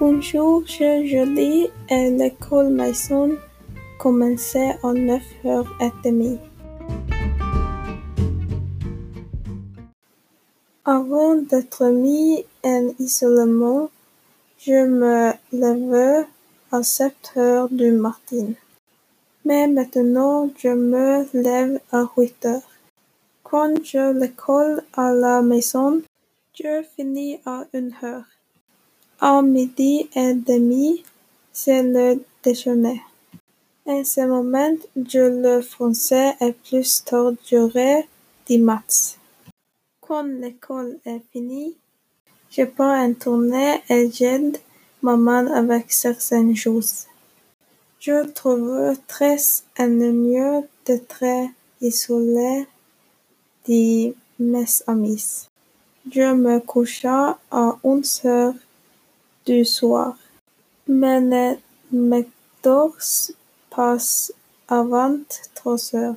Bonjour, je jeudi et l'école maison commençait à neuf heures et demie. Avant d'être mis en isolement, je me levais à sept heures du matin. Mais maintenant, je me lève à huit heures. Quand je l'école à la maison, je finis à une heure. À midi et demi, c'est le déjeuner. En ce moment, le français et plus j'aurai des maths. Quand l'école est finie, je pars en tournée et j'aide maman avec certaines choses. Je trouve très ennuyeux d'être isolé de mes amis. Je me couche à onze heures du soir, mais les eh, Macdors passent avant trois heures.